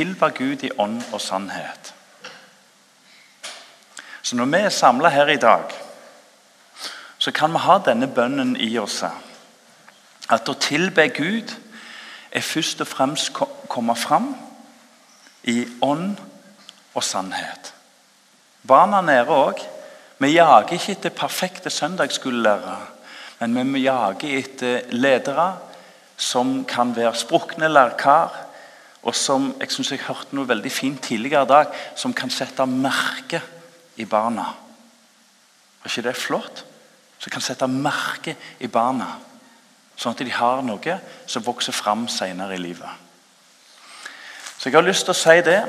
tilba Gud i ånd og sannhet. Så når vi er samla her i dag, så kan vi ha denne bønnen i oss. At å tilbe Gud er først og fremst å komme fram i ånd og sannhet. Barna nede òg. Vi jager ikke etter perfekte søndagsskolelærere, men vi jager etter ledere som kan være sprukne lærkar, og som jeg synes jeg hørte noe veldig fint tidligere i dag, som kan sette merke i barna. Er ikke det flott? Som kan sette merke i barna, sånn at de har noe som vokser fram senere i livet. Så jeg har lyst til å si det,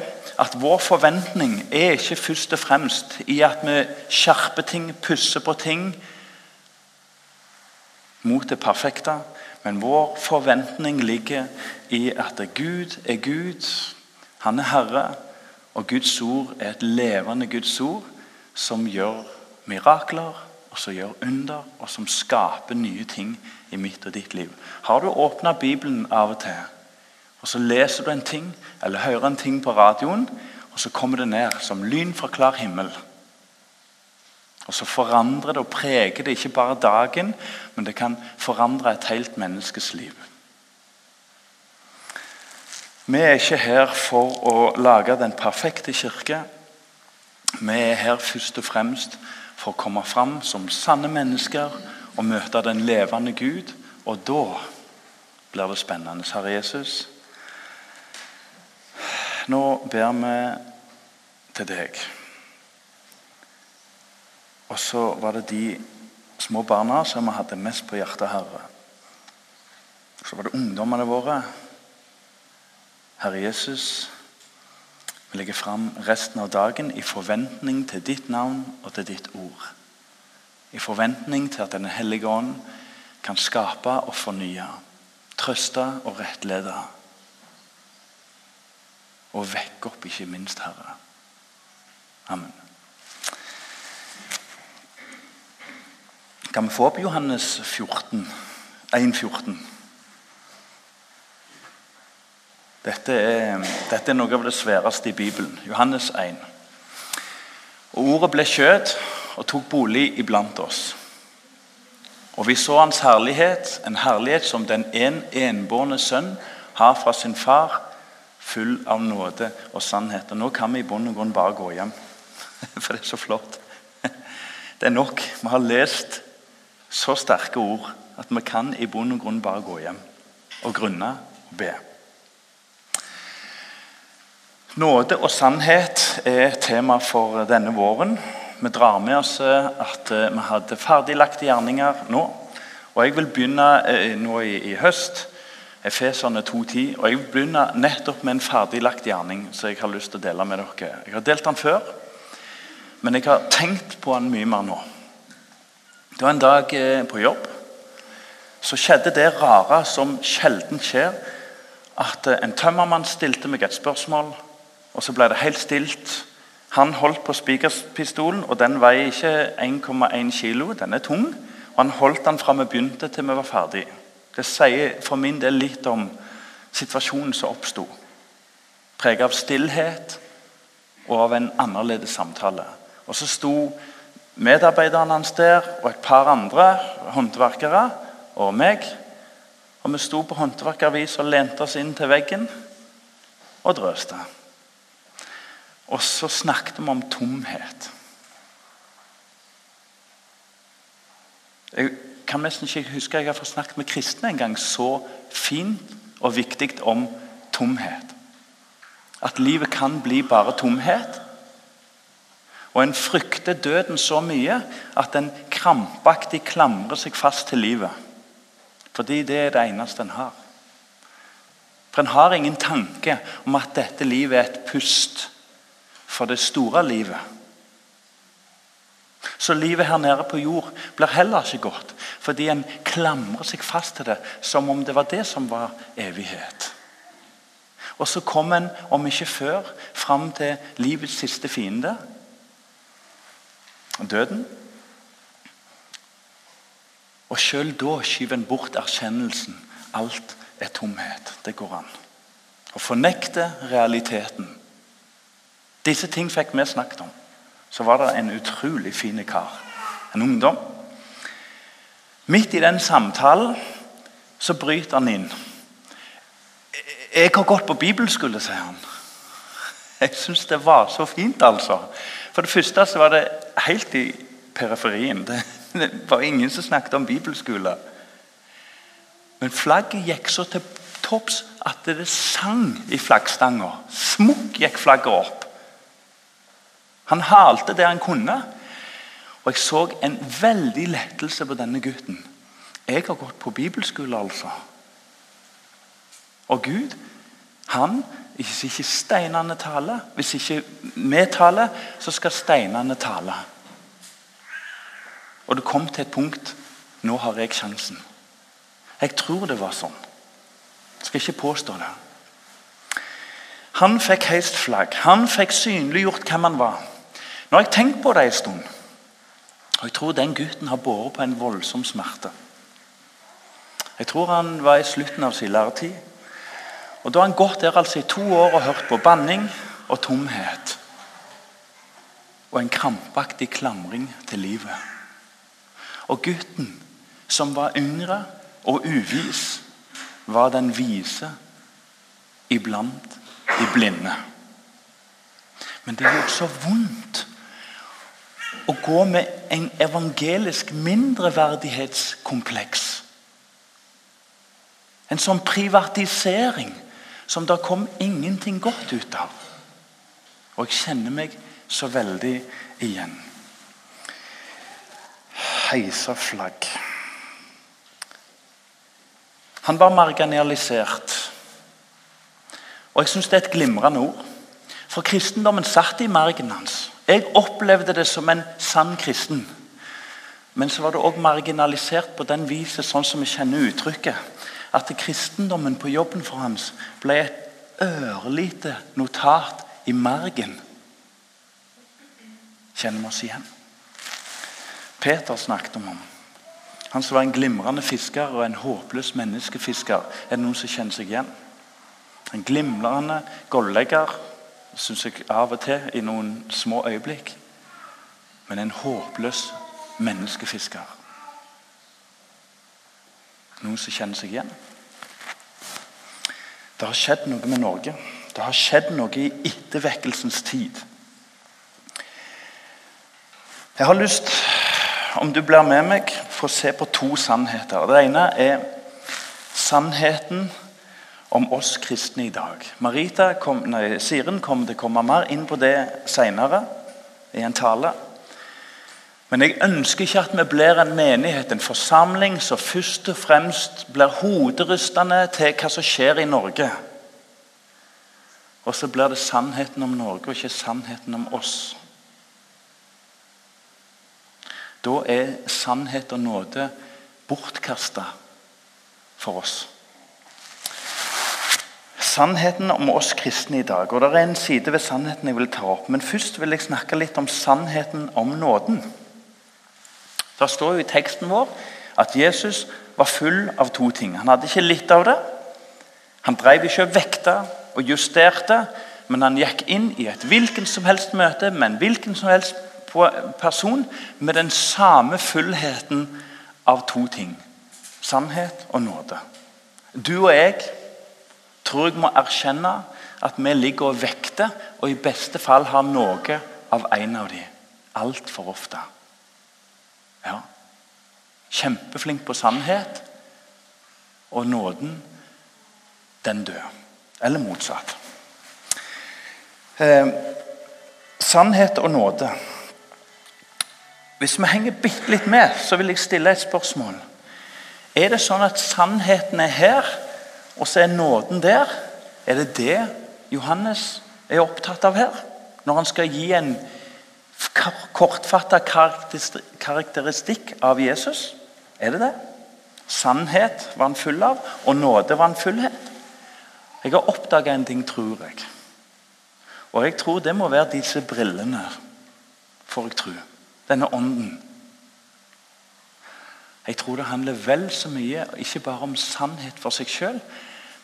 at Vår forventning er ikke først og fremst i at vi skjerper ting, pusser på ting mot det perfekte. Men vår forventning ligger i at Gud er Gud. Han er Herre. Og Guds ord er et levende Guds ord som gjør mirakler, og som gjør under, og som skaper nye ting i mitt og ditt liv. Har du åpna Bibelen av og til, og så leser du en ting, eller hører en ting på radioen, og så kommer det ned som lyn fra klar himmel. Og så forandrer det og preger det ikke bare dagen, men det kan forandre et helt menneskes liv. Vi er ikke her for å lage den perfekte kirke. Vi er her først og fremst for å komme fram som sanne mennesker og møte den levende Gud. Og da blir det spennende. Herre Jesus, nå ber vi til deg. Og så var det de små barna som vi hadde mest på hjertet, Herre. Så var det ungdommene våre. Herre Jesus, vi legger fram resten av dagen i forventning til ditt navn og til ditt ord. I forventning til at Den hellige ånd kan skape og fornye, trøste og rettlede. Og vekke opp, ikke minst, Herre. Amen. Kan vi få opp Johannes 14, 1,14? Dette dette er noe av det sværeste i Bibelen. Johannes 1. Og Ordet ble kjød og tok bolig iblant oss. Og vi så hans herlighet, en herlighet som den en enbårne sønn har fra sin far, full av nåde og sannhet. Og Nå kan vi i bunn og grunn bare gå hjem, for det er så flott. Det er nok. Vi har lest så sterke ord at vi kan i bunn og grunn bare gå hjem og grunne og be. Nåde og sannhet er tema for denne våren. Vi drar med oss eh, at eh, vi hadde ferdiglagte gjerninger nå. Og Jeg vil begynne eh, nå i, høst, Efeserne 2.10. Og jeg vil begynne nettopp med en ferdiglagt gjerning som jeg har lyst til å dele med dere. Jeg har delt den før, men jeg har tenkt på den mye mer nå. Det var en dag eh, på jobb. Så skjedde det rare som sjelden skjer. At eh, en tømmermann stilte meg et spørsmål, og så ble det helt stilt. Han holdt på spikerpistolen, og den veier ikke 1,1 kg. Den er tung. Og han holdt den fra vi begynte til vi var ferdig. Det sier for min del litt om situasjonen som oppsto. Preget av stillhet og av en annerledes samtale. Og så sto medarbeiderne hans der og et par andre håndverkere og meg. Og vi sto på håndverkervis og lente oss inn til veggen og drøste. Og så snakket vi om tomhet. Jeg kan nesten ikke huske jeg har fått snakket med kristne en gang så fint og viktig om tomhet. At livet kan bli bare tomhet. Og en frykter døden så mye at en krampaktig klamrer seg fast til livet. Fordi det er det eneste en har. For en har ingen tanke om at dette livet er et pust for det store livet. Så livet her nede på jord blir heller ikke godt, fordi en klamrer seg fast til det som om det var det som var evighet. Og så kommer en, om ikke før, fram til livets siste fiende, døden. Og sjøl da skyver en bort erkjennelsen. Alt er tomhet. Det går an. Å fornekte realiteten. Disse ting fikk vi snakket om. Så var det en utrolig fin kar. En ungdom. Midt i den samtalen så bryter han inn. 'Jeg har gått på bibelskole', sier han. Jeg syns det var så fint, altså. For det første så var det helt i periferien. Det var ingen som snakket om bibelskole. Men flagget gikk så til topps at det sang i flaggstanga. Smukk gikk flagget opp. Han halte det han kunne. Og jeg så en veldig lettelse på denne gutten. Jeg har gått på bibelskole, altså. Og Gud, han Hvis ikke steinene taler, hvis ikke vi taler, så skal steinene tale. Og det kom til et punkt Nå har jeg sjansen. Jeg tror det var sånn. Jeg skal ikke påstå det. Han fikk heist flagg. Han fikk synliggjort hvem han var. Nå har jeg tenkt på det en stund, og jeg tror den gutten har båret på en voldsom smerte. Jeg tror han var i slutten av sin læretid. Og Da har han gått der altså i to år og hørt på banning og tomhet. Og en krampaktig klamring til livet. Og gutten, som var yngre og uvis, var den vise iblant de blinde. Men det gjorde så vondt å gå med en evangelisk mindreverdighetskompleks. En sånn privatisering som det kom ingenting godt ut av. Og jeg kjenner meg så veldig igjen. Heisa flagg. Han var marginalisert. Og jeg syns det er et glimrende ord. For kristendommen satt i margen hans. Jeg opplevde det som en sann kristen. Men så var det òg marginalisert på den viset, sånn som vi kjenner uttrykket. At kristendommen på jobben for hans ble et ørlite notat i margen. Kjenner vi oss igjen? Peter snakket om ham. Han som var en glimrende fisker og en håpløs menneskefisker. Er det noen som kjenner seg igjen? En glimrende gollegger, syns jeg av og til, i noen små øyeblikk. Men en håpløs menneskefisker. Noen som kjenner seg igjen? Det har skjedd noe med Norge. Det har skjedd noe i ettervekkelsens tid. Jeg har lyst om du blir med meg, få se på to sannheter. Det ene er sannheten om oss kristne i dag. Marita kom, nei, Siren kommer til å komme mer inn på det senere i en tale. Men jeg ønsker ikke at vi blir en menighet, en forsamling, som først og fremst blir hoderystende til hva som skjer i Norge. Og så blir det sannheten om Norge, og ikke sannheten om oss. Da er sannhet og nåde bortkasta for oss. Sannheten om oss kristne i dag. og Det er en side ved sannheten jeg vil ta opp. Men først vil jeg snakke litt om sannheten om nåden. Det står jo i teksten vår at Jesus var full av to ting. Han hadde ikke litt av det. Han drev ikke og vekta og justerte, men han gikk inn i et hvilken som helst møte med en hvilken som helst person med den samme fullheten av to ting. Sannhet og nåde. Du og jeg tror jeg må erkjenne at vi ligger og vekter, og i beste fall har noe av en av dem. Altfor ofte. Ja. Kjempeflink på sannhet, og nåden, den dør. Eller motsatt. Eh, sannhet og nåde. Hvis vi henger bitte litt med, så vil jeg stille et spørsmål. Er det sånn at sannheten er her, og så er nåden der? Er det det Johannes er opptatt av her? Når han skal gi en kortfatta karakteristikk av Jesus? Er det det? Sannhet var han full av, og nåde var han fullhet. Jeg har oppdaga en ting, tror jeg. Og jeg tror det må være disse brillene, får jeg tro denne ånden. Jeg tror det handler vel så mye ikke bare om sannhet for seg sjøl,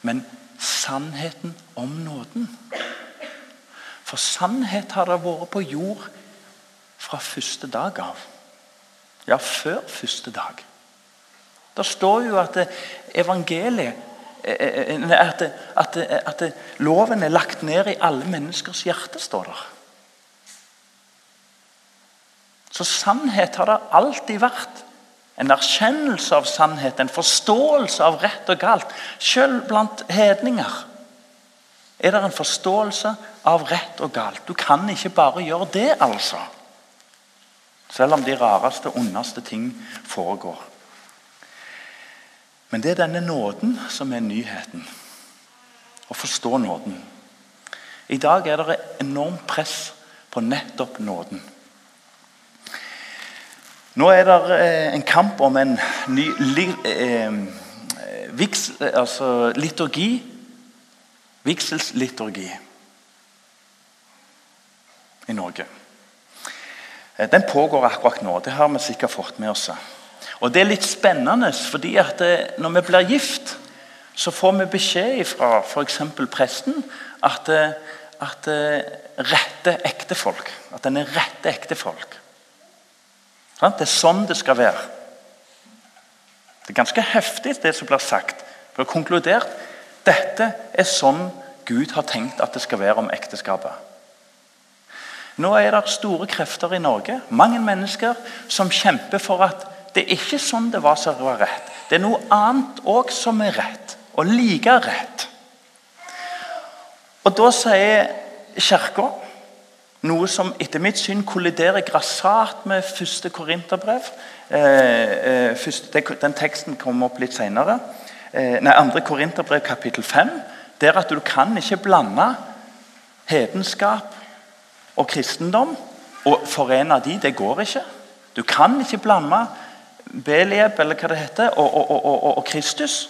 men sannheten om nåden. For sannhet har det vært på jord fra første dag av. Ja, før første dag. Det står jo at evangeliet eh, eh, at, at, at, loven er lagt ned i alle menneskers hjerte, står der. Så sannhet har det alltid vært. En erkjennelse av sannhet, en forståelse av rett og galt. Selv blant hedninger er det en forståelse av rett og galt. Du kan ikke bare gjøre det, altså. Selv om de rareste ondeste ting foregår. Men det er denne nåden som er nyheten. Å forstå nåden. I dag er det enormt press på nettopp nåden. Nå er det eh, en kamp om en ny eh, viks, altså liturgi. Vigselsliturgi i Norge. Eh, den pågår akkurat nå. Det har vi sikkert fått med oss. Og Det er litt spennende, fordi at eh, når vi blir gift, så får vi beskjed fra f.eks. presten at, eh, at rette ektefolk. At den er rette ektefolk. Det er sånn det skal være. Det er ganske heftig, det som blir sagt. For konkludert dette er sånn Gud har tenkt at det skal være om ekteskapet. Nå er det store krefter i Norge, mange mennesker, som kjemper for at det er ikke sånn det var som var rett. Det er noe annet òg som er rett, og like rett. Og Da sier Kirka noe som etter mitt syn kolliderer grassat med første Korinterbrev. Eh, eh, den teksten kommer opp litt senere. Eh, nei, andre Korinterbrev kapittel 5. Der at du kan ikke blande hedenskap og kristendom og forene de, det går ikke. Du kan ikke blande Belieb eller hva det heter, og, og, og, og, Kristus.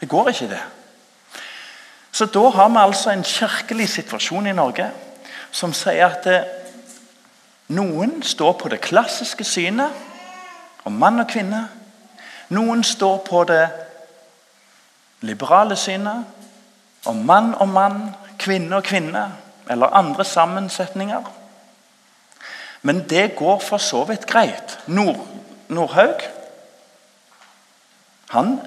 Det går ikke, det. Så da har vi altså en kirkelig situasjon i Norge som sier at eh, noen står på det klassiske synet om mann og kvinne. Noen står på det liberale synet om mann og mann, kvinne og kvinne eller andre sammensetninger. Men det går for så vidt greit. Nord, Nordhaug han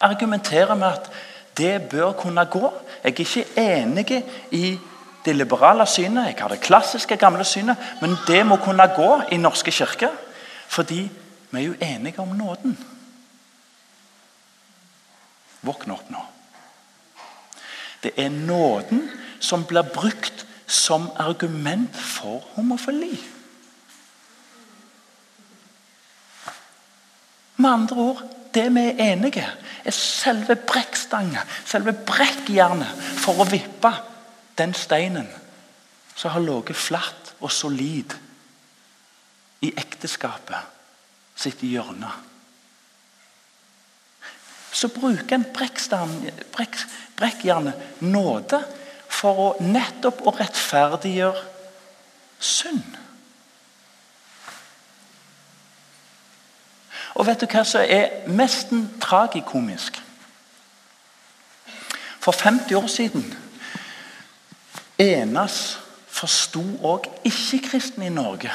argumenterer med at det bør kunne gå. Jeg er ikke enig i det liberale synet, jeg har det klassiske, gamle synet, men det må kunne gå i norske kirker. Fordi vi er jo enige om nåden. Våkn opp nå. Det er nåden som blir brukt som argument for homofili. Med andre ord det vi er enige er selve brekkstanga, selve brekkjernet, for å vippe den steinen som har ligget flatt og solid i ekteskapet sitt hjørne. Så bruker en brekkjernet nåde for å nettopp å rettferdiggjøre synd. Og vet du hva som er nesten tragikomisk? For 50 år siden enes forsto òg ikke-kristne i Norge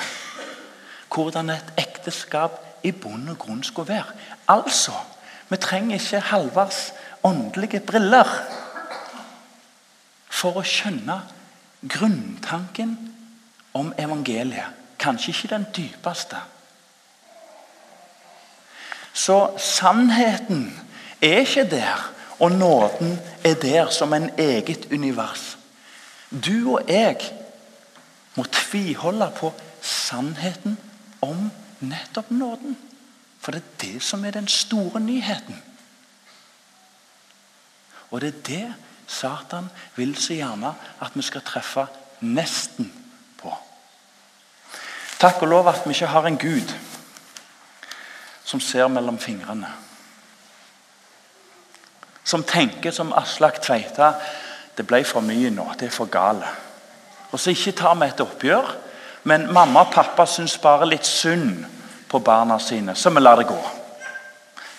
hvordan et ekteskap i bunn og grunn skulle være. Altså, vi trenger ikke Halvards åndelige briller for å skjønne grunntanken om evangeliet. Kanskje ikke den dypeste. Så sannheten er ikke der, og nåden er der som en eget univers. Du og jeg må tviholde på sannheten om nettopp nåden. For det er det som er den store nyheten. Og det er det Satan vil så gjerne at vi skal treffe nesten på. Takk og lov at vi ikke har en Gud som ser mellom fingrene. Som tenker som Aslak Tveita det ble for mye nå, det er for gale. Og så ikke tar vi et oppgjør, men mamma og pappa syns bare litt synd på barna sine, så vi lar det gå.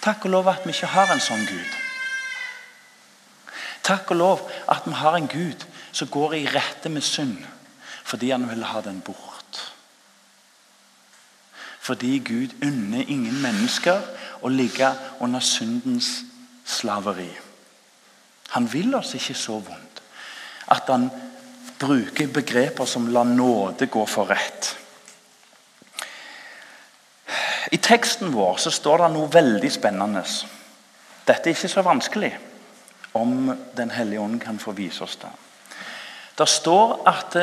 Takk og lov at vi ikke har en sånn Gud. Takk og lov at vi har en Gud som går i rette med synd fordi han vil ha den bort. Fordi Gud unner ingen mennesker å ligge under syndens slaveri. Han vil oss ikke så vondt at han bruker begreper som 'la nåde gå for rett'. I teksten vår så står det noe veldig spennende. Dette er ikke så vanskelig om Den hellige ånd kan få vise oss det. Det står at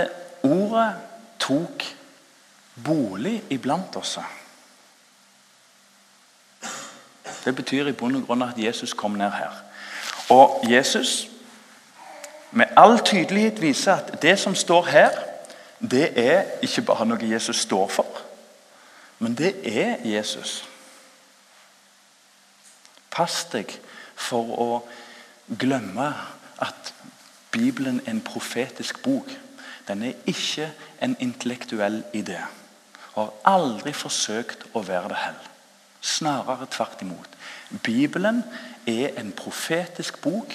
ordet tok bolig iblant oss. Det betyr i bunn og grunn at Jesus kom ned her. Og Jesus med all tydelighet viser at det som står her, det er ikke bare noe Jesus står for, men det er Jesus. Pass deg for å glemme at Bibelen er en profetisk bok. Den er ikke en intellektuell idé. Og har aldri forsøkt å være det heller. Snarere tvert imot. Bibelen er en profetisk bok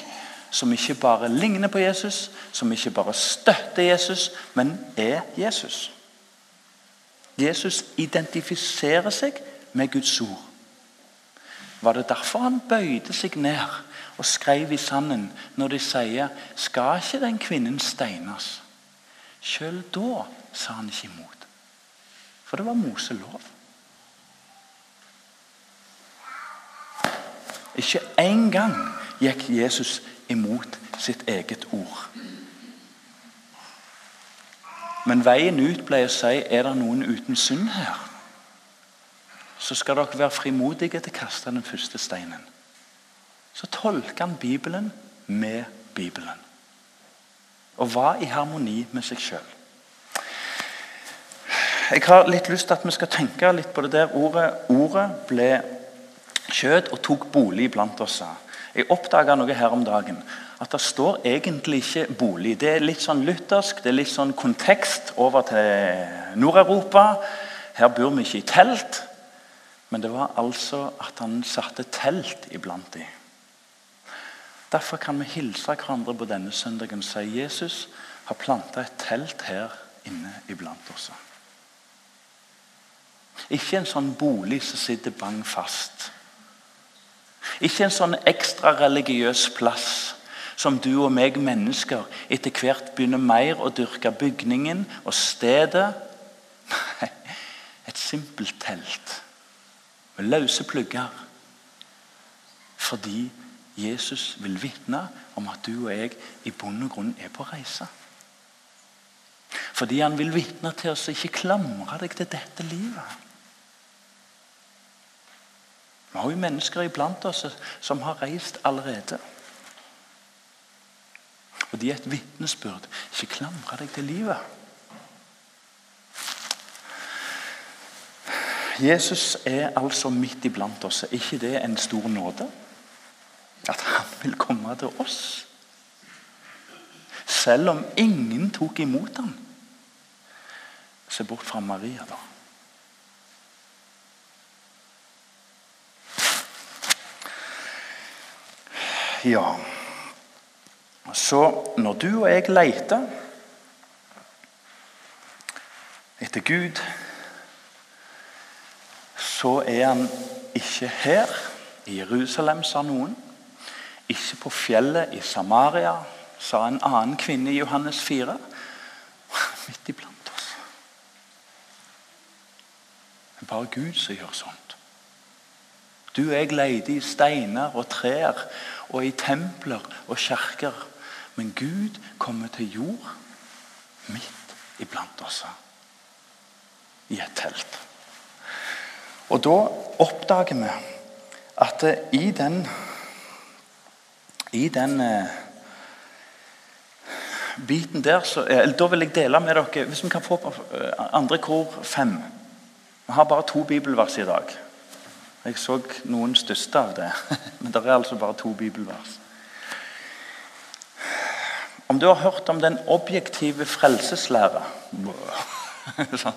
som ikke bare ligner på Jesus, som ikke bare støtter Jesus, men er Jesus. Jesus identifiserer seg med Guds ord. Var det derfor han bøyde seg ned og skrev i sanden når de sier 'Skal ikke den kvinnen steines?' Sjøl da sa han ikke imot. For det var Moselov. Ikke engang gikk Jesus imot sitt eget ord. Men veien ut ble å si er det noen uten synd her. Så skal dere være frimodige til å kaste den første steinen. Så tolker han Bibelen med Bibelen. Og var i harmoni med seg sjøl. Jeg har litt lyst til at vi skal tenke litt på det der ordet. Ordet ble kjøtt og tok bolig blant oss. Jeg oppdaga noe her om dagen. At det står egentlig ikke 'bolig'. Det er litt sånn luthersk, det er litt sånn kontekst over til Nord-Europa. Her bor vi ikke i telt. Men det var altså at han satte telt iblant dem. Derfor kan vi hilse hverandre på denne søndagen og si Jesus har planta et telt her inne iblant oss. Ikke en sånn bolig som sitter bang fast. Ikke en sånn ekstra religiøs plass som du og meg mennesker etter hvert begynner mer å dyrke bygningen og stedet. Nei, et simpelt telt med løse plugger. Fordi Jesus vil vitne om at du og jeg i bunn og grunn er på reise. Fordi han vil vitne til oss ikke klamre deg til dette livet. Vi har jo mennesker iblant oss som har reist allerede. Og de er et vitnesbyrd. Ikke klamre deg til livet. Jesus er altså midt iblant oss. Er ikke det en stor nåde? At han vil komme til oss. Selv om ingen tok imot ham. Se bort fra Maria, da. Ja Så når du og jeg leter etter Gud, så er han ikke her i Jerusalem, sa noen. Ikke på fjellet i Samaria, sa en annen kvinne i Johannes 4. Midt iblant oss. Det er bare Gud som gjør sånt. Du og jeg leter i steiner og trær og i templer og kjerker. Men Gud kommer til jord midt iblant oss. I et telt. Og da oppdager vi at i den I den eh, biten der så, eh, Da vil jeg dele med dere Hvis vi kan få eh, andre kor fem. Vi har bare to bibelvers i dag. Jeg så noen største av det, men det er altså bare to bibelvers. Om du har hørt om den objektive frelseslæra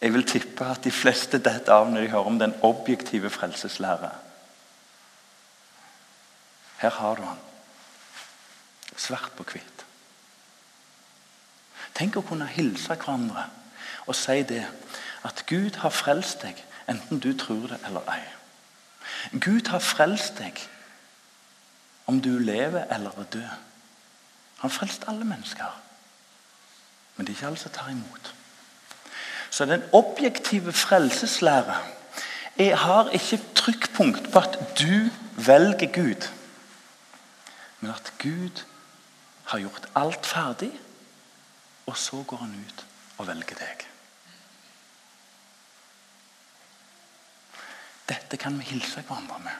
Jeg vil tippe at de fleste detter av når de hører om den objektive frelseslæra. Her har du han. svart på hvitt. Tenk å kunne hilse hverandre og si det at Gud har frelst deg, enten du tror det eller ei. Gud har frelst deg om du lever eller er død. Han har frelst alle mennesker. Men det er ikke alle som tar imot. Så den objektive frelseslære har ikke trykkpunkt på at du velger Gud, men at Gud har gjort alt ferdig, og så går han ut og velger deg. Dette kan vi hilse hverandre med.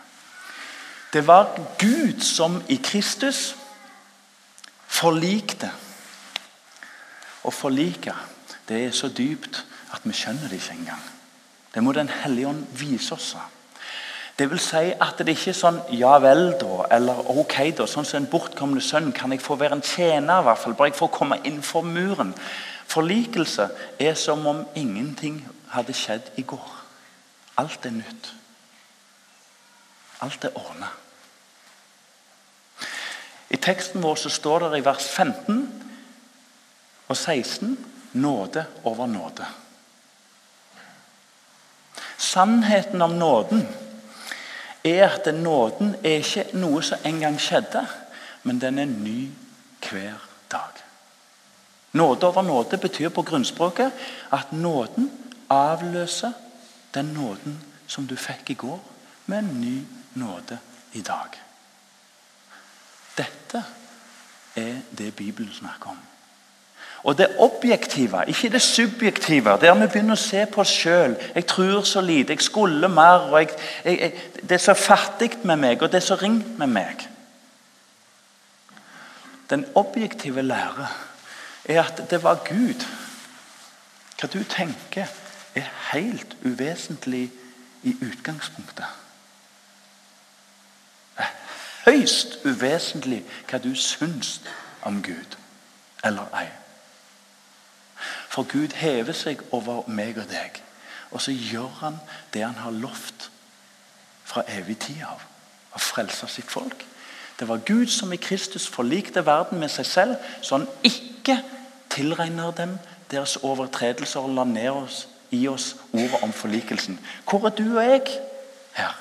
Det var Gud som i Kristus forlikte. Å forlike, det er så dypt at vi skjønner det ikke engang. Det må Den hellige ånd vise oss. Det vil si at det ikke er sånn 'ja vel', da, eller 'ok', da. Sånn som en bortkomne sønn kan jeg få være en tjener, i hvert fall. Bare jeg får komme innenfor muren. Forlikelse er som om ingenting hadde skjedd i går. Alt er nytt. Alt er ordna. I teksten vår så står det i vers 15 og 16 nåde over nåde. Sannheten om nåden er at nåden er ikke noe som en gang skjedde, men den er ny hver dag. Nåde over nåde betyr på grunnspråket at nåden avløser den nåden som du fikk i går, med en ny nåde i dag. Dette er det Bibelen snakker om. Og det objektive, ikke det subjektive, der vi begynner å se på oss sjøl. 'Jeg tror så lite, jeg skulle mer.' og jeg, jeg, jeg, 'Det er så fattig med meg, og det er så ringt med meg.' Den objektive lære er at det var Gud. Hva du tenker, er helt uvesentlig i utgangspunktet. Høyst uvesentlig hva du syns om Gud eller ei. For Gud hever seg over meg og deg. Og så gjør han det han har lovt fra evig tid av. Å frelse sitt folk. Det var Gud som i Kristus forlikte verden med seg selv, så han ikke tilregner dem deres overtredelser og la ned oss, i oss ordet om forlikelsen. Hvor er du og jeg her?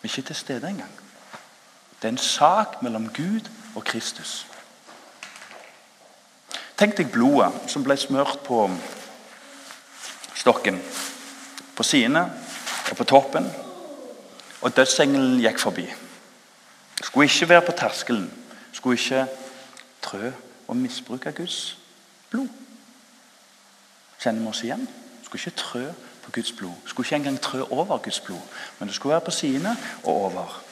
Vi er ikke til stede engang. Det er en sak mellom Gud og Kristus. Tenk deg blodet som ble smørt på stokken. På sidene og på toppen. Og dødsengelen gikk forbi. Skulle ikke være på terskelen. Skulle ikke trø og misbruke Guds blod. Kjenner vi oss igjen? Skulle ikke trø på Guds blod. Skulle ikke engang trø over Guds blod. Men det skulle være på sidene og over.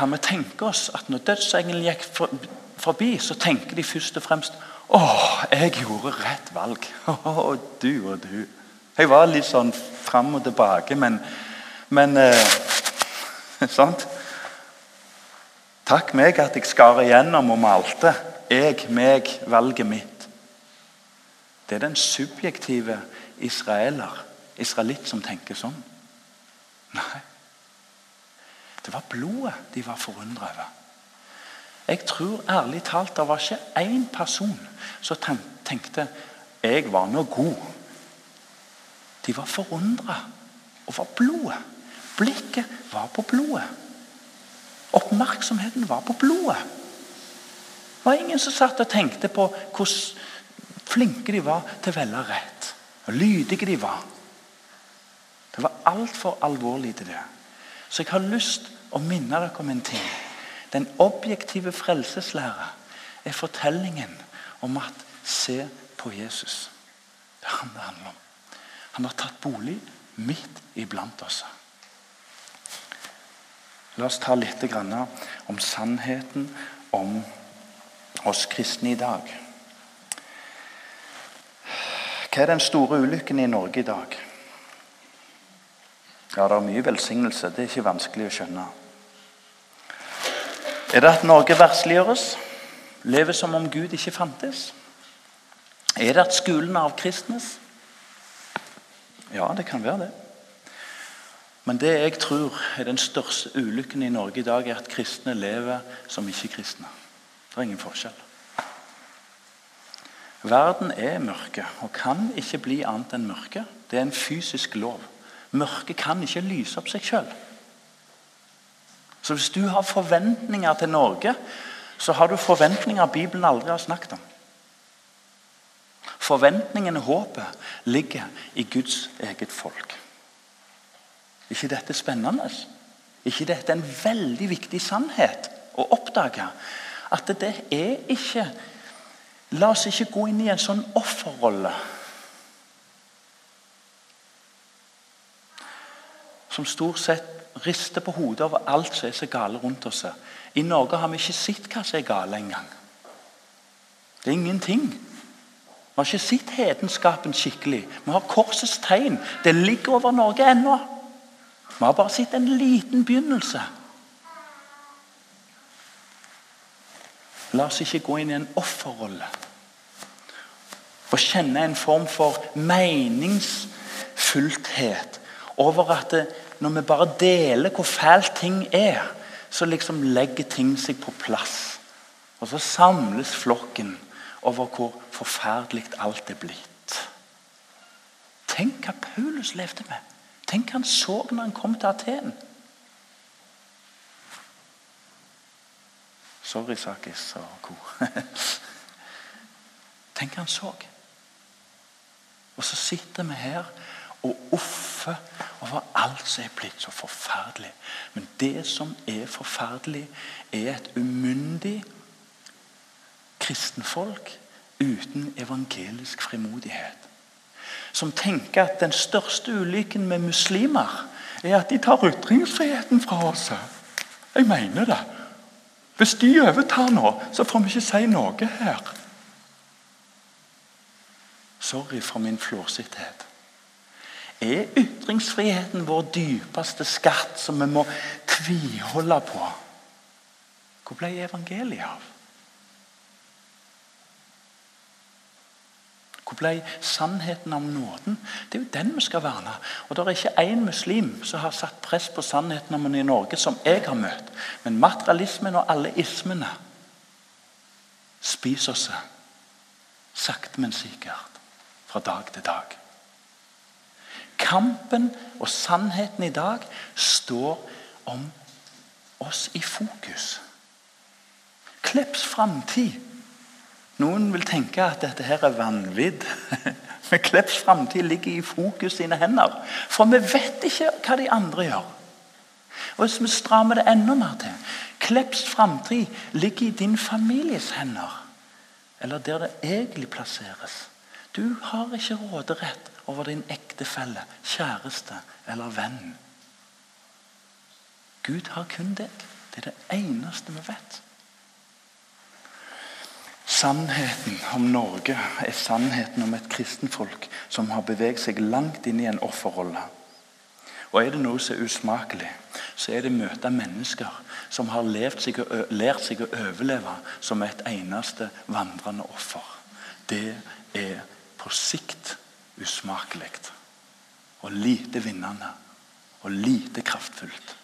Kan vi tenke oss at når dødsengelen gikk forbi, så tenker de først og fremst å, jeg gjorde rett valg. Å, du og du. Jeg var litt sånn fram og tilbake, men, men eh, Sant? Takk meg at jeg skar igjennom og malte. Jeg, meg, valget mitt. Det er den subjektive israeler, israelitt, som tenker sånn. Nei. Det var blodet de var forundra over. Jeg tror ærlig talt det var ikke én person som tenkte jeg var nå god. De var forundra over blodet. Blikket var på blodet. Oppmerksomheten var på blodet. Det var ingen som satt og tenkte på hvor flinke de var til å velge rett. Hvor lydige de var. Det var altfor alvorlig til det. Så jeg har lyst å minne dere om en ting. Den objektive frelseslæra er fortellingen om at se på Jesus. Det er han det handler om. Han har tatt bolig midt iblant oss. La oss ta litt om sannheten om oss kristne i dag. Hva er den store ulykken i Norge i dag? Ja, Det er mye velsignelse. Det er ikke vanskelig å skjønne. Er det at Norge versliggjøres? Lever som om Gud ikke fantes? Er det at skolen avkristnes? Ja, det kan være det. Men det jeg tror er den største ulykken i Norge i dag, er at kristne lever som ikke-kristne. Det er ingen forskjell. Verden er mørke og kan ikke bli annet enn mørke. Det er en fysisk lov. Mørket kan ikke lyse opp seg sjøl. Så hvis du har forventninger til Norge, så har du forventninger Bibelen aldri har snakket om. Forventningen og håpet ligger i Guds eget folk. ikke dette spennende? ikke dette en veldig viktig sannhet å oppdage? At det er ikke La oss ikke gå inn i en sånn offerrolle som stort sett rister på hodet over alt som er så gale rundt oss. I Norge har vi ikke sett hva som er gale engang. Det er ingenting. Vi har ikke sett hedenskapen skikkelig. Vi har korsets tegn. Det ligger over Norge ennå. Vi har bare sett en liten begynnelse. La oss ikke gå inn i en offerrolle og kjenne en form for meningsfullthet over at det, når vi bare deler hvor fælt ting er, så liksom legger ting seg på plass. Og så samles flokken over hvor forferdelig alt er blitt. Tenk hva Paulus levde med. Tenk hva han så når han kom til Aten. Sorry, Sakis og co. Tenk hva han så. Og så sitter vi her og offe over alt som er blitt så forferdelig. Men det som er forferdelig, er et umyndig kristenfolk uten evangelisk frimodighet. Som tenker at den største ulykken med muslimer er at de tar ytringsfriheten fra oss. Jeg mener det. Hvis de overtar nå, så får vi ikke si noe her. Sorry for min flåsithet. Er ytringsfriheten vår dypeste skatt som vi må tviholde på? Hvor ble evangeliet av? Hvor ble sannheten om nåden? Det er jo den vi skal verne. Og Det er ikke én muslim som har satt press på sannheten om den i Norge, som jeg har møtt. Men materialismen og alle ismene spiser oss sakte, men sikkert fra dag til dag. Kampen og sannheten i dag står om oss i fokus. Klepps framtid. Noen vil tenke at dette her er vanvidd. Men Klepps framtid ligger i fokus sine hender. For vi vet ikke hva de andre gjør. Og Hvis vi strammer det enda mer til Klepps framtid ligger i din families hender. Eller der det egentlig plasseres. Du har ikke råderett over din ektefelle, kjæreste eller venn. Gud har kun deg. Det er det eneste vi vet. Sannheten om Norge er sannheten om et kristenfolk som har beveget seg langt inn i en offerrolle. Og Er det noe som er usmakelig, så er det å møte mennesker som har seg lært seg å overleve som et eneste vandrende offer. Det er på sikt usmakelig og lite vinnende og lite kraftfullt.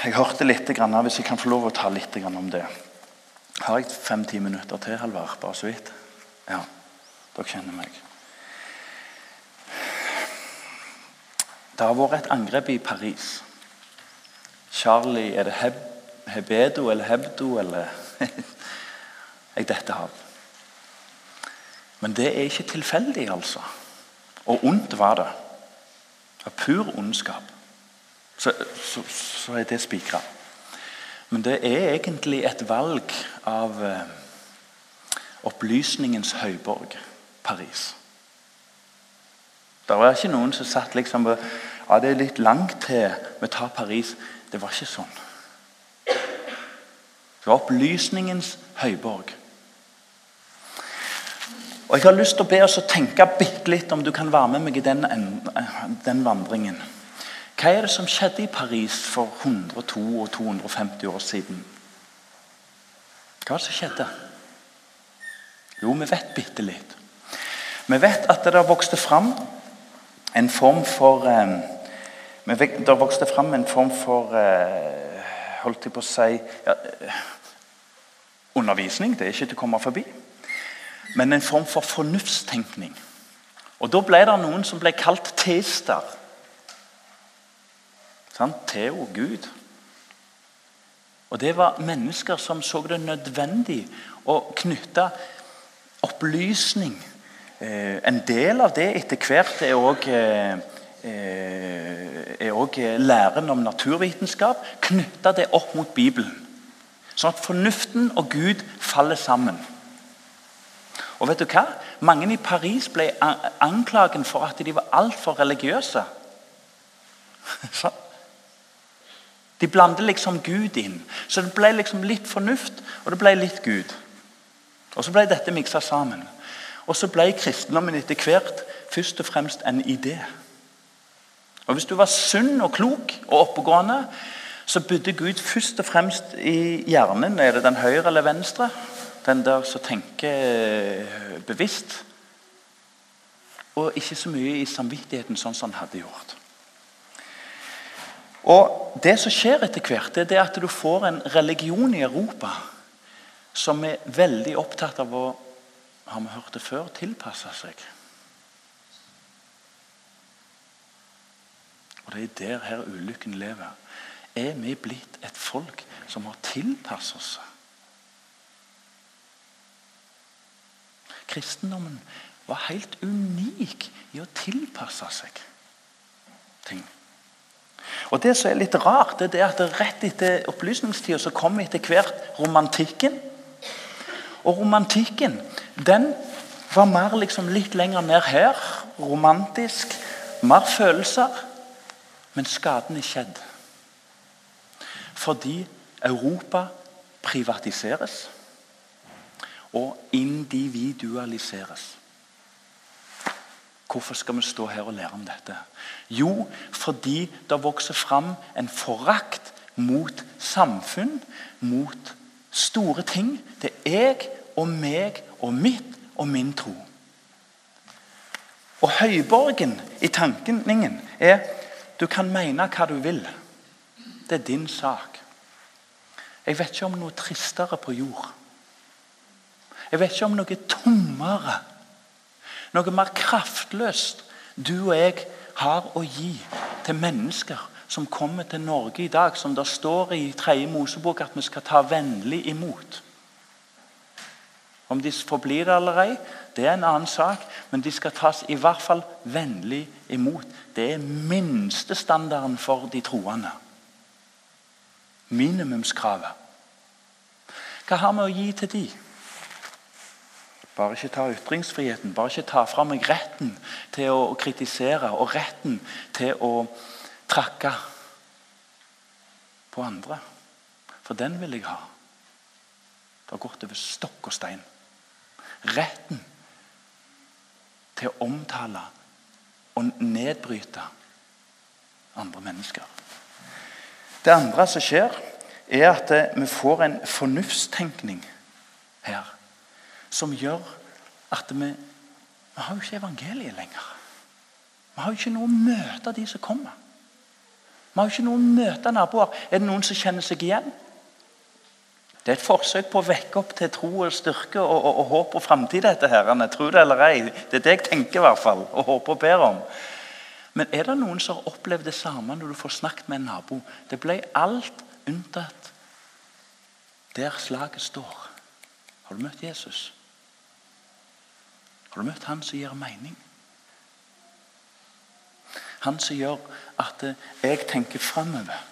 Jeg hørte litt, hvis jeg kan få lov å ta litt om det. Har jeg fem-ti minutter til, Halvard? Bare så vidt? Ja, dere kjenner meg. Det har vært et angrep i Paris. Charlie Er det Heb Hebedo eller Hebdo eller Jeg detter av. Men det er ikke tilfeldig, altså. Og ondt var det. Av pur ondskap. Så, så, så er det spikra. Men det er egentlig et valg av eh, opplysningens høyborg, Paris. Det var ikke noen som satt liksom ja, det er litt langt til vi tar Paris. Det var ikke sånn. Det var opplysningens høyborg. Og Jeg har lyst til å be oss å tenke bitte litt om du kan være med meg i den, den vandringen. Hva er det som skjedde i Paris for 102 og 250 år siden? Hva var det som skjedde? Jo, vi vet bitte litt. Vi vet at det vokste fram en form for eh, Det vokste fram en form for eh, holdt jeg på å si ja, Undervisning det er ikke til å komme forbi. Men en form for fornuftstenkning. Og Da ble det noen som ble kalt teister. Sånn? Theo, Gud. Og Det var mennesker som så det nødvendig å knytte opplysning eh, En del av det etter hvert er òg eh, eh, læren om naturvitenskap. Knytte det opp mot Bibelen. Sånn at fornuften og Gud faller sammen. Og vet du hva? Mange i Paris ble anklagen for at de var altfor religiøse. De blander liksom Gud inn. Så det ble liksom litt fornuft, og det ble litt Gud. Og Så ble dette miksa sammen. Og så ble kristendommen etter hvert først og fremst en idé. Og Hvis du var sunn og klok og oppegående, så bodde Gud først og fremst i hjernen. Er det den høyre eller venstre? Den der som tenker bevisst. Og ikke så mye i samvittigheten, sånn som han hadde gjort. Og Det som skjer etter hvert, det er at du får en religion i Europa som er veldig opptatt av å har vi hørt det før tilpasse seg. Og Det er der her ulykken lever. Er vi blitt et folk som har tilpasset oss? Kristendommen var helt unik i å tilpasse seg ting. Og Det som er litt rart, det er at rett etter opplysningstida så kommer etter hvert romantikken. Og romantikken den var mer liksom litt lenger ned her. Romantisk. Mer følelser. Men skaden er skjedd. Fordi Europa privatiseres og individualiseres. Hvorfor skal vi stå her og lære om dette? Jo, fordi det vokser fram en forakt mot samfunn, mot store ting. Det er jeg og meg og mitt og min tro. Og høyborgen i tankningen er du kan mene hva du vil. Det er din sak. Jeg vet ikke om noe tristere på jord. Jeg vet ikke om noe tommere, noe mer kraftløst du og jeg har å gi til mennesker som kommer til Norge i dag, som det står i tredje Mosebok at vi skal ta vennlig imot. Om de forblir bli det eller ei, det er en annen sak, men de skal tas i hvert fall vennlig imot. Det er minstestandarden for de troende. Minimumskravet. Hva har vi å gi til de? Bare ikke ta ytringsfriheten, bare ikke ta fra meg retten til å kritisere og retten til å trakke på andre. For den vil jeg ha. Det har gått over stokk og stein. Retten til å omtale og nedbryte andre mennesker. Det andre som skjer, er at vi får en fornuftstenkning her som gjør at vi Vi har jo ikke evangeliet lenger. Vi har jo ikke noe å møte de som kommer. Vi har jo ikke noe å møte naboer. Er det noen som kjenner seg igjen? Det er et forsøk på å vekke opp til tro og styrke og, og, og håp og framtid. Tro det eller ei. Det er det jeg tenker i hvert fall, og håper og ber om. Men er det noen som har opplevd det samme når du får snakket med en nabo? Det ble alt unntatt der slaget står. Har du møtt Jesus? Har du møtt han som gir mening? Han som gjør at jeg tenker framover.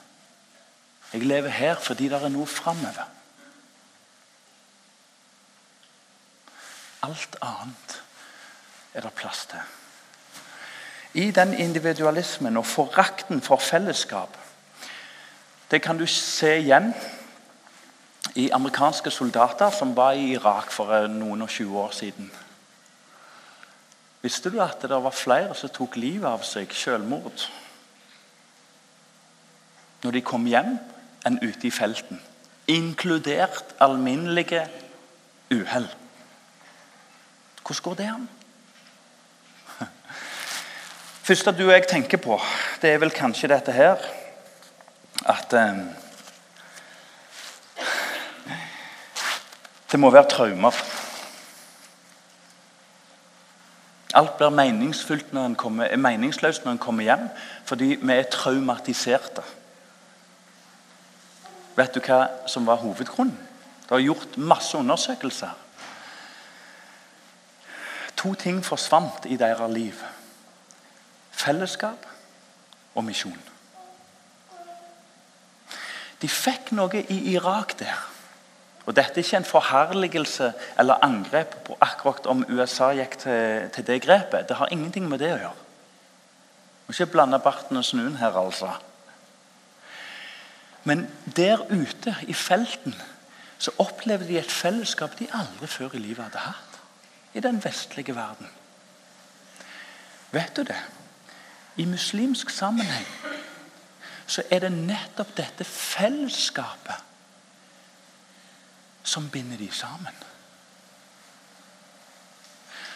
Jeg lever her fordi det er noe framover. Alt annet er det plass til. I den individualismen og forakten for fellesskap Det kan du se igjen i amerikanske soldater som var i Irak for noen og 20 år siden. Visste du at det var flere som tok livet av seg selvmord når de kom hjem, enn ute i felten? Inkludert alminnelige uhell. Hvordan går det an? første du og jeg tenker på, det er vel kanskje dette her At eh, det må være traumer. Alt blir meningsfullt når en kommer, meningsløst når en kommer hjem, fordi vi er traumatiserte. Vet du hva som var hovedgrunnen? Det har gjort masse undersøkelser. To ting forsvant i deres liv. Fellesskap og misjon. De fikk noe i Irak der. Og Dette er ikke en forherligelse eller angrep på akkurat om USA gikk til, til det grepet. Det har ingenting med det å gjøre. Må ikke blande barten og snuen her, altså. Men der ute i felten så opplevde de et fellesskap de aldri før i livet hadde hatt. I den vestlige verden. Vet du det? I muslimsk sammenheng så er det nettopp dette fellesskapet som binder de sammen.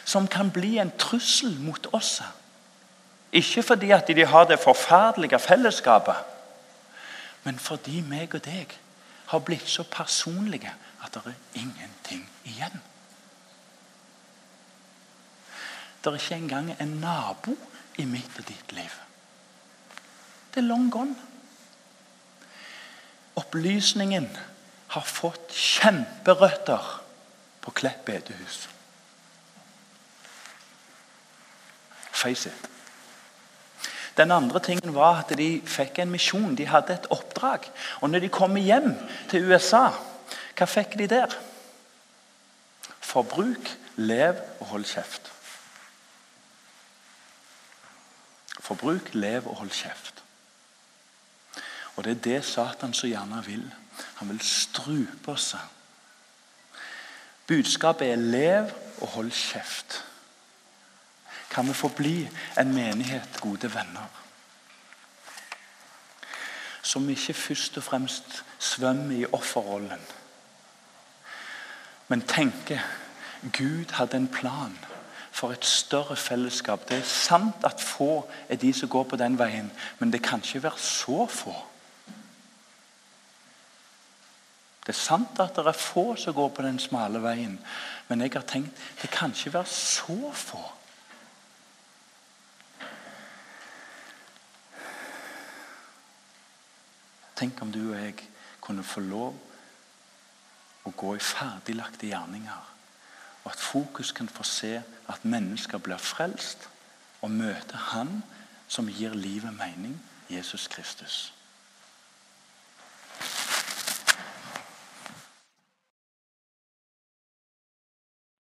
Som kan bli en trussel mot oss. Ikke fordi at de har det forferdelige fellesskapet, men fordi meg og deg har blitt så personlige at det er ingenting igjen. Det er ikke engang en nabo i mitt og ditt liv. Det er long gone. Opplysningen har fått kjemperøtter på Klepp bedehus. Face it. Den andre tingen var at de fikk en misjon. De hadde et oppdrag. Og når de kommer hjem til USA, hva fikk de der? Forbruk, lev og hold kjeft. Forbruk, lev og hold kjeft. Og det er det Satan så gjerne vil. Han vil strupe oss. Budskapet er 'lev og hold kjeft'. Kan vi få bli en menighet, gode venner? Som ikke først og fremst svømmer i offerrollen, men tenker Gud hadde en plan for et større fellesskap. Det er sant at få er de som går på den veien, men det kan ikke være så få. Det er sant at det er få som går på den smale veien, men jeg har tenkt det kan ikke være så få. Tenk om du og jeg kunne få lov å gå i ferdiglagte gjerninger. Og at fokus kan få se at mennesker blir frelst og møter Han som gir livet mening, Jesus Kristus.